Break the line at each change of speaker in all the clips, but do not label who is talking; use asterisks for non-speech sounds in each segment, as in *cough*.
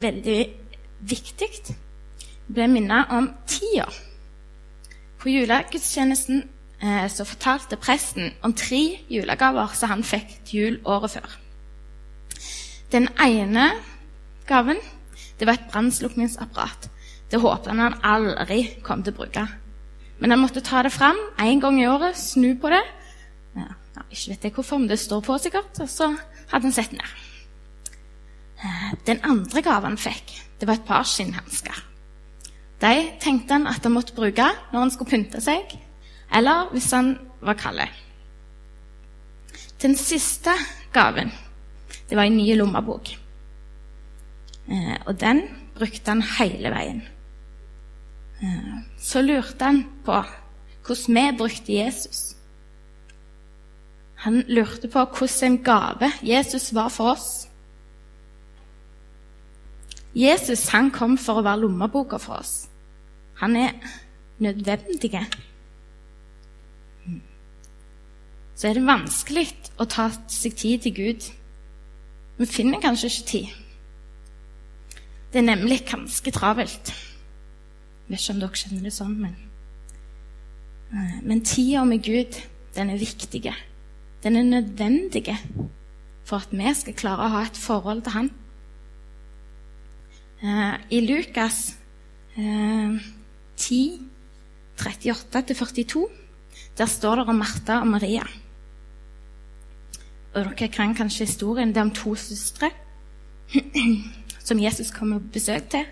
veldig viktig. Jeg ble minnet om tida. På julegudstjenesten eh, så fortalte presten om tre julegaver som han fikk til jul året før. Den ene gaven det var et brannslukningsapparat. Det håpet han aldri kom til å bruke. Men han måtte ta det fram én gang i året, snu på det. Ja, ikke vet jeg hvorfor, men det står på sikkert. Og så hadde han sett ned. Eh, den andre gaven han fikk, det var et par skinnhansker. De tenkte han at han måtte bruke når han skulle pynte seg, eller hvis han var kald. Den siste gaven det var en ny lommebok. Eh, og den brukte han hele veien. Eh, så lurte han på hvordan vi brukte Jesus. Han lurte på hvordan en gave Jesus var for oss. Jesus han kom for å være lommeboka for oss. Han er nødvendig. Så er det vanskelig å ta seg tid til Gud. Vi finner kanskje ikke tid. Det er nemlig ganske travelt. Jeg vet ikke om dere kjenner det sånn, men Men tida med Gud, den er viktig. Den er nødvendig for at vi skal klare å ha et forhold til Han. I Lukas eh, 10, 38-42, der står det om Martha og Maria. Og dere kan kanskje historien. Det er om to søstre *clears throat* som Jesus kommer på besøk til.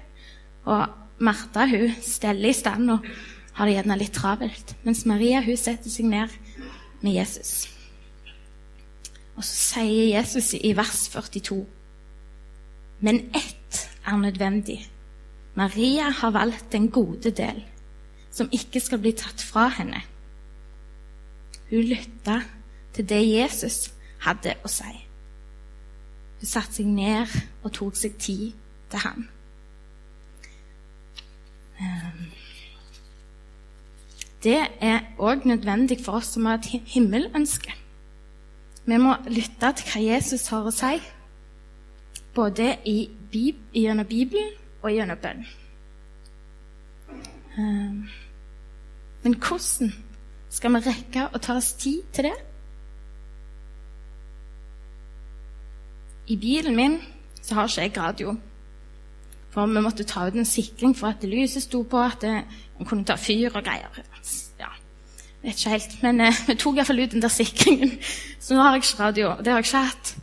Og Martha hun steller i stand og har det gjerne litt travelt. Mens Maria hun setter seg ned med Jesus. Og så sier Jesus i vers 42.: Men ett er nødvendig. Maria har valgt den gode del, som ikke skal bli tatt fra henne. Hun lytta til det Jesus hadde å si. Hun satte seg ned og tok seg tid til ham. Ehm, det er òg nødvendig for oss som har et himmelønske. Vi må lytte til hva Jesus har å si, både i gjennom Bibelen og gjennom bønn. Ehm, men hvordan skal vi rekke å ta oss tid til det? I bilen min så har ikke jeg radio. For vi måtte ta ut en sikring for at lyset sto på, at man kunne ta fyr og greier. Ja, vet ikke helt. Men eh, vi tok iallfall ut den der sikringen. Så nå har jeg ikke radio. Og det har jeg ikke hatt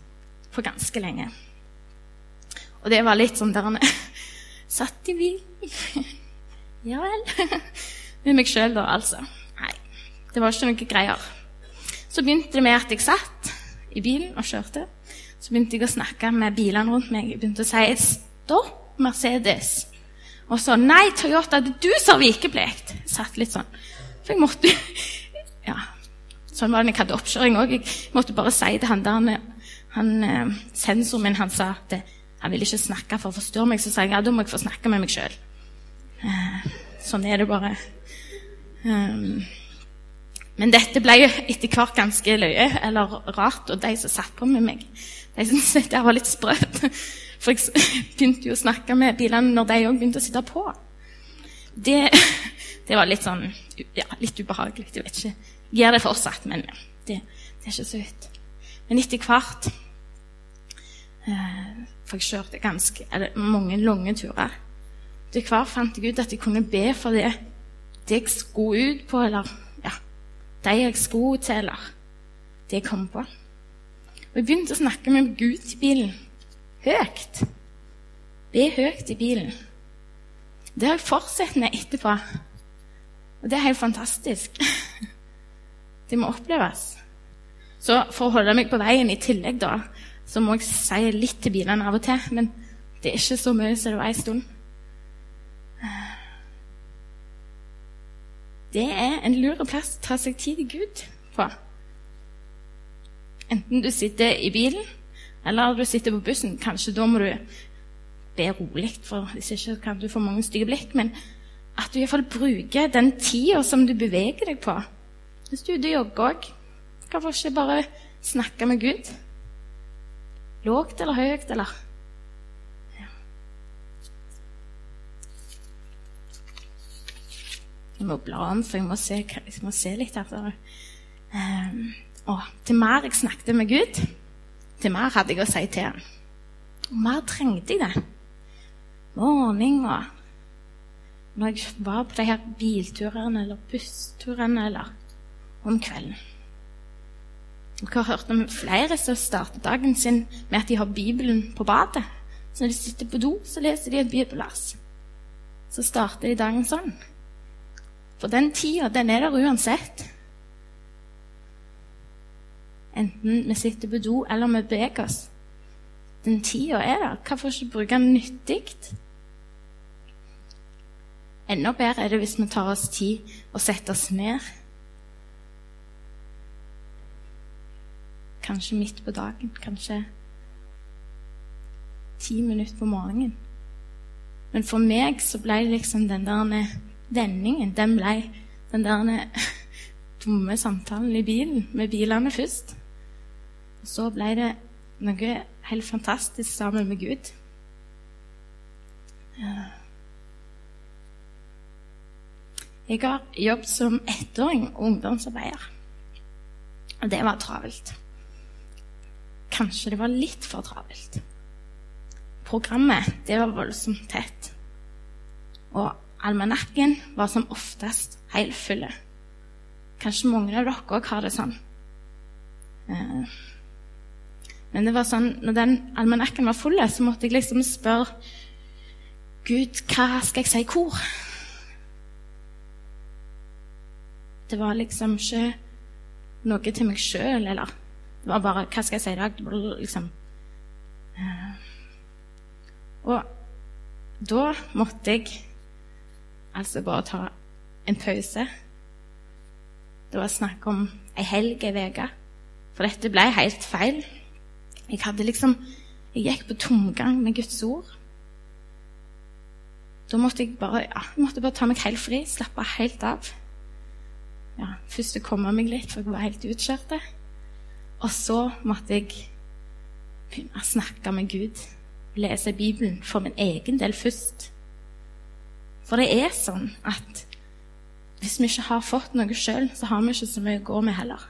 på ganske lenge. Og det var litt sånn der han *laughs* Satt i bilen. *laughs* Ja vel. *laughs* Med meg sjøl, da, altså. Nei, det var ikke noe greier. Så begynte det med at jeg satt i bilen og kjørte. Så begynte jeg å snakke med bilene rundt meg. Jeg begynte å si 'stopp, Mercedes'. Og så 'nei, Toyota, det er du som har vikeplikt'. Satt litt sånn. For jeg måtte Ja. Sånn var det når jeg hadde oppkjøring òg. Jeg måtte bare si til han der han, eh, Sensoren min han sa at han ville ikke snakke for å forstyrre meg. Så sa jeg ja, da må jeg få snakke med meg sjøl. Sånn er det bare. Um, men dette ble jo etter hvert ganske løye eller rart, og de som satt på med meg, de syntes dette var litt sprøtt. For jeg begynte jo å snakke med bilene når de òg begynte å sitte på. Det, det, var litt sånn ja, litt ubehagelig. Jeg vet ikke. Jeg gjør det fortsatt, men det, det er ikke så vidt. Men etter hvert For jeg kjørte ganske, eller mange lange turer. Etter hvert fant jeg ut at jeg kunne be for det, det jeg skulle ut på, eller ja, de jeg skulle til, eller det jeg kom på. Og jeg begynte å snakke med Gud i bilen. Høyt. Be høyt i bilen. Det har jeg fortsatt med etterpå. Og det er helt fantastisk. *laughs* Det må oppleves. Så for å holde meg på veien i tillegg, da, så må jeg si litt til bilene av og til. Men det er ikke så mye som det var en stund. Det er en lur plass å ta seg tid til Gud på. Enten du sitter i bilen, eller du sitter på bussen. Kanskje da må du be rolig, for hvis ikke kan du få mange stygge blikk. Men at du iallfall bruker den tida som du beveger deg på. Hvis du er ute og jogger òg, hvorfor ikke bare snakke med Gud? Lågt eller høyt, eller? Jeg må bla om, for jeg må se, jeg må se litt her. Um, å, til mer jeg snakket med Gud, til mer hadde jeg å si til ham. Og mer trengte jeg det. Morgener når jeg var på de her bilturene eller bussturene eller om kvelden. Jeg har hørt om flere som starter dagen sin med at de har Bibelen på badet. Så når de sitter på do, så leser de et bibelvers. Så starter de dagen sånn. For den tida, den er der uansett. Enten vi sitter på do eller vi beveger oss. Den tida er der. Hvorfor ikke bruke den nyttig? Enda bedre er det hvis vi tar oss tid og setter oss ned. Kanskje midt på dagen, kanskje ti minutter på morgenen. Men for meg så ble det liksom den der vendingen Den ble den der *laughs* dumme samtalen i bilen med bilene først. Og så ble det noe helt fantastisk sammen med Gud. Jeg har jobbet som ettåring og ungdomsarbeider. Og det var travelt. Kanskje det var litt for travelt. Programmet det var voldsomt tett. Og almanakken var som oftest helt full. Kanskje mange av dere òg har det sånn. Eh, men det var sånn, når den almanakken var full, så måtte jeg liksom spørre Gud, hva skal jeg si hvor? Det var liksom ikke noe til meg sjøl, eller bare Hva skal jeg si i dag? Liksom. Eh, og da måtte jeg altså bare ta en pause. Det var snakk om ei helg, ei uke. For dette ble helt feil. Jeg hadde liksom Jeg gikk på tomgang med Guds ord. Da måtte jeg bare, ja, måtte bare ta meg helt fri, slappe helt av ja, først komme meg litt, for jeg var helt utkjørte. Og så måtte jeg begynne å snakke med Gud, lese Bibelen for min egen del først. For det er sånn at hvis vi ikke har fått noe sjøl, så har vi ikke så mye å gå med heller.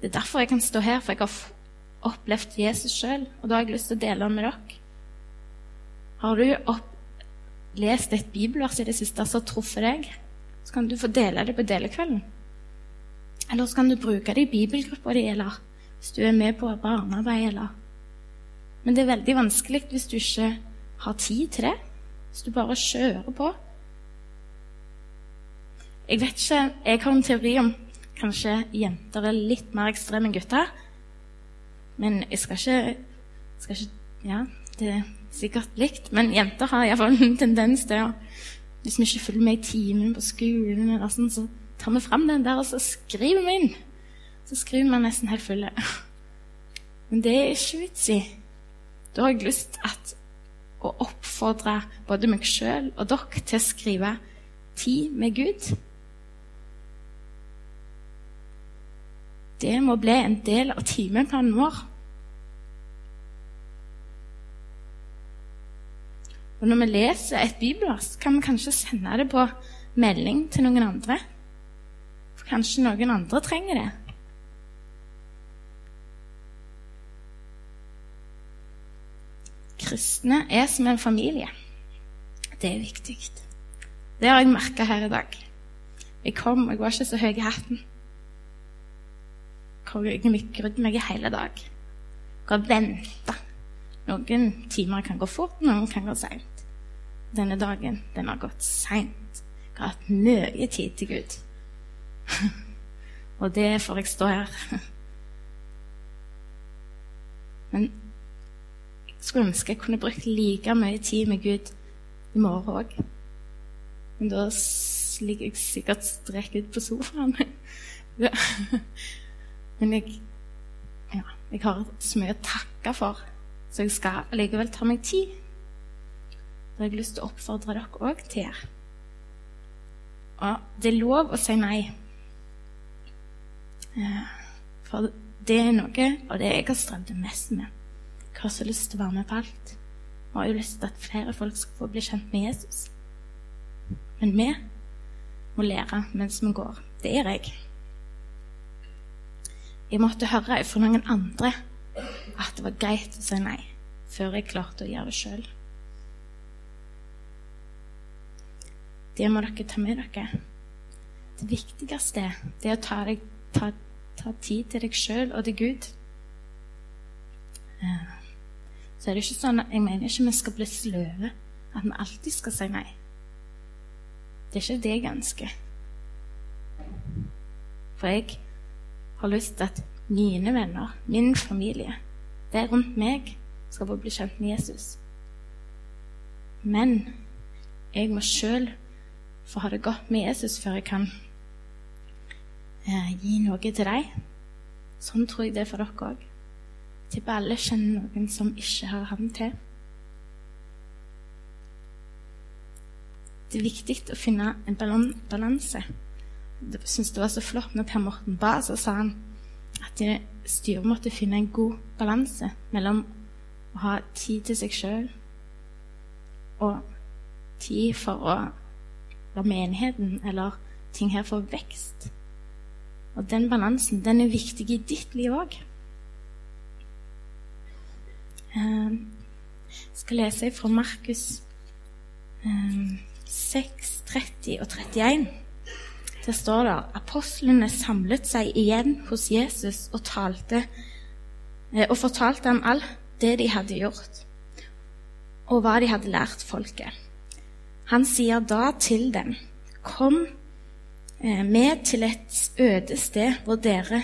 Det er derfor jeg kan stå her, for jeg har opplevd Jesus sjøl, og da har jeg lyst til å dele det med dere. Har du opp lest et bibelvers i det siste som har truffet deg, så kan du få dele det på delekvelden. Eller så kan du bruke det i bibelgruppa di, eller hvis du er med på barnearbeid, eller Men det er veldig vanskelig hvis du ikke har tid til det. Hvis du bare kjører på. Jeg vet ikke Jeg har en teori om kanskje jenter er litt mer ekstreme enn gutter. Men jeg skal ikke, skal ikke Ja, det er sikkert likt, men jenter har iallfall en tendens til å Hvis vi ikke følger med i timen på skolen, eller sånn, så tar vi fram den der og så skriver vi inn. Så skriver vi nesten helt fulle. Men det er ikke vits i. Da har jeg lyst til å oppfordre både meg sjøl og dere til å skrive tid med Gud. Det må bli en del av timeplanen vår. Og når vi leser et bibelvers, kan vi kanskje sende det på melding til noen andre. Kanskje noen andre trenger det. Kristne er som en familie. Det er viktig. Det har jeg merka her i dag. Jeg kom, jeg var ikke så høy i hatten. Jeg grudde meg i hele dag. Jeg har venta. Noen timer kan gå fort, noen kan gå seint denne dagen, den har gått seint. Jeg har hatt mye tid til Gud. *laughs* Og det får jeg stå her. *laughs* Men jeg skulle ønske jeg kunne brukt like mye tid med Gud i morgen òg. Men da ligger jeg sikkert strekk ut på sofaen. *laughs* Men jeg, ja, jeg har så mye å takke for, så jeg skal likevel ta meg tid det har jeg lyst til å oppfordre dere òg til. Og det er lov å si nei. Eh, for det er noe av det jeg har strevd mest med. Jeg har så lyst til å være med på alt. Og jeg har lyst til at flere folk skal få bli kjent med Jesus. Men vi må lære mens vi går. Det er jeg. Jeg måtte høre fra noen andre at det var greit å si nei, før jeg klarte å gjøre det sjøl. Det må dere ta med dere. Det viktigste det er å ta, deg, ta, ta tid til deg sjøl og til Gud. Eh, så er det ikke sånn Jeg mener ikke vi skal bli sløve, at vi alltid skal si nei. Det er ikke det jeg ønsker. For jeg har lyst til at mine venner, min familie, det rundt meg, skal få bli kjent med Jesus. Men jeg må sjøl få ha det godt med Jesus før jeg kan gi noe til deg. Sånn tror jeg det er for dere òg. Tipper alle kjenner noen som ikke har ham til. Det er viktig å finne en balanse. Jeg syns det var så flott når Per Morten ba, så sa han at styret måtte finne en god balanse mellom å ha tid til seg sjøl og tid for å la menigheten eller ting her få vekst. Og den balansen, den er viktig i ditt liv òg. Jeg skal lese fra Markus 6, 30 og 31. Der står det apostlene samlet seg igjen hos Jesus og, talte, eh, og fortalte ham alt det de hadde gjort, og hva de hadde lært folket. Han sier da til dem, kom med til et øde sted hvor dere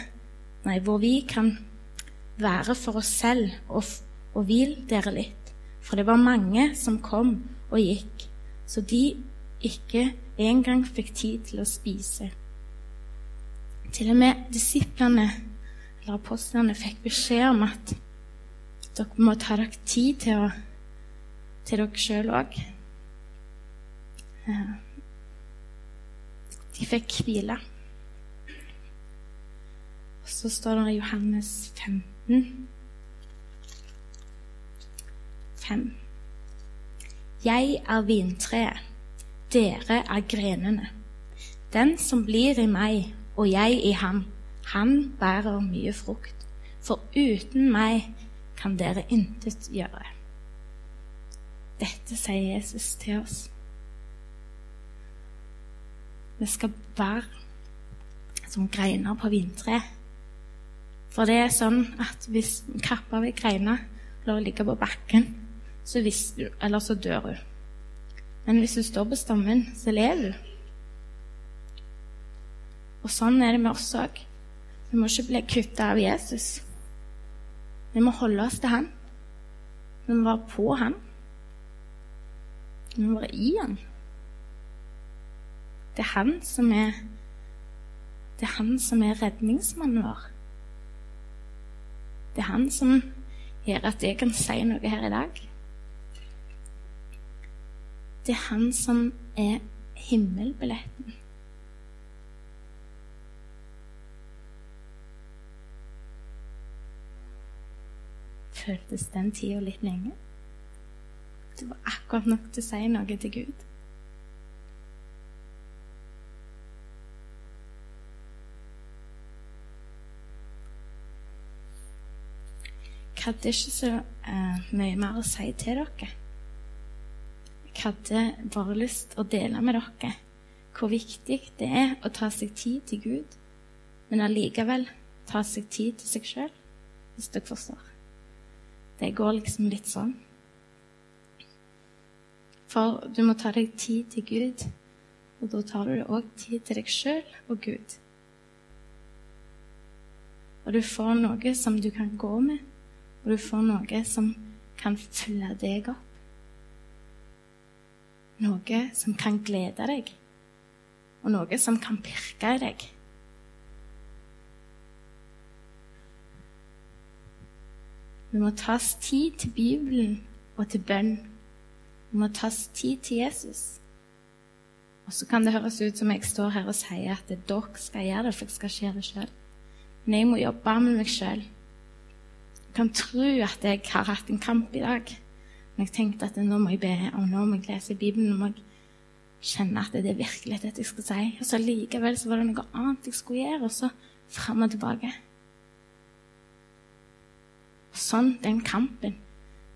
Nei, hvor vi kan være for oss selv og, og hvile dere litt. For det var mange som kom og gikk, så de ikke engang fikk tid til å spise. Til og med disiplene, eller apostlene, fikk beskjed om at dere må ta dere tid til, å, til dere sjøl òg. De fikk hvile. Så står det i Johannes 15 5. Jeg er vintreet, dere er grenene. Den som blir i meg og jeg i ham, han bærer mye frukt. For uten meg kan dere intet gjøre. Dette sier Jesus til oss. Vi skal være som greiner på vintre. For det er sånn at hvis en kapper ved greina lar ligge på bakken, så, du, eller så dør hun. Men hvis hun står på stammen, så lever hun. Og sånn er det med oss òg. Vi må ikke bli kutta av Jesus. Vi må holde oss til han. Vi må være på han. Vi må være i han. Det er han som er Det er han som er redningsmannen vår. Det er han som gjør at jeg kan si noe her i dag. Det er han som er himmelbilletten. Føltes den tida litt lenge? Det var akkurat nok til å si noe til Gud. Hadde ikke så uh, mye mer å si til dere. Jeg hadde bare lyst å dele med dere hvor viktig det er å ta seg tid til Gud, men allikevel ta seg tid til seg sjøl, hvis dere forstår. Det går liksom litt sånn. For du må ta deg tid til Gud, og da tar du òg tid til deg sjøl og Gud. Og du får noe som du kan gå med og du får noe som kan fylle deg opp. Noe som kan glede deg, og noe som kan pirke i deg. Vi må ta oss tid til Bibelen og til bønn. Vi må ta oss tid til Jesus. Og så kan det høres ut som jeg står her og sier at dere skal gjøre det, for jeg skal ikke gjøre det sjøl. Men jeg må jobbe med meg sjøl kan tro at jeg har hatt en kamp i dag. Men jeg tenkte at nå må jeg be, og nå må jeg lese Bibelen, nå må jeg kjenne at det er virkelig det jeg skal si. Og så likevel så var det noe annet jeg skulle gjøre, og så fram og tilbake. Og sånn, den kampen,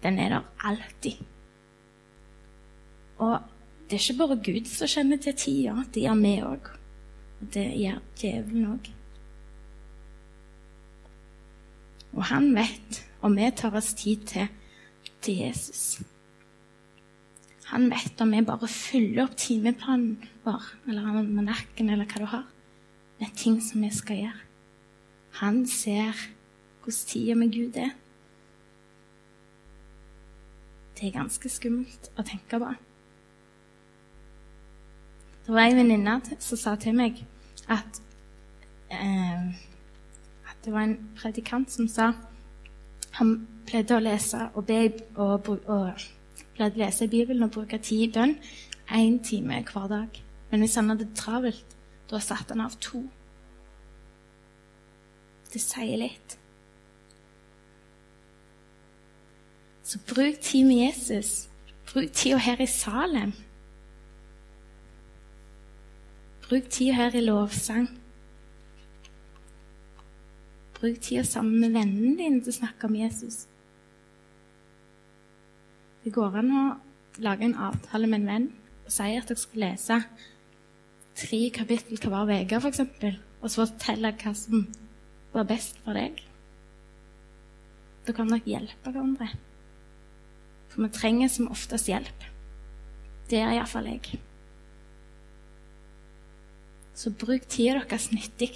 den er der alltid. Og det er ikke bare Gud som kjenner til tida, det gjør vi òg. Og det gjør djevelen òg. Og han vet, og vi tar oss tid til, til Jesus. Han vet om vi bare fyller opp timeplanen vår, eller almanakken, eller hva du har, med ting som vi skal gjøre. Han ser hvordan tida med Gud er. Det er ganske skummelt å tenke på. Det var ei venninne som sa til meg at, eh, det var en predikant som sa han pleide å lese og be og, og pleide å lese i Bibelen og bruke tid i bønn én time hver dag. Men hvis han hadde det travelt, da satte han av to. Det sier litt. Så bruk tid med Jesus. Bruk tida her i Salem. Bruk tida her i lovsang. Bruk tida sammen med vennene dine til å snakke om Jesus. Det går an å lage en avtale med en venn og si at dere skal lese tre kapittel hver uke, f.eks., og så fortelle hva som var best for deg. Da kan dere hjelpe hverandre. For vi trenger som oftest hjelp. Det er iallfall jeg. Så bruk tida deres nyttig.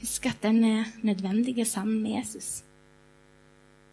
Husk at den er nødvendig sammen med Jesus.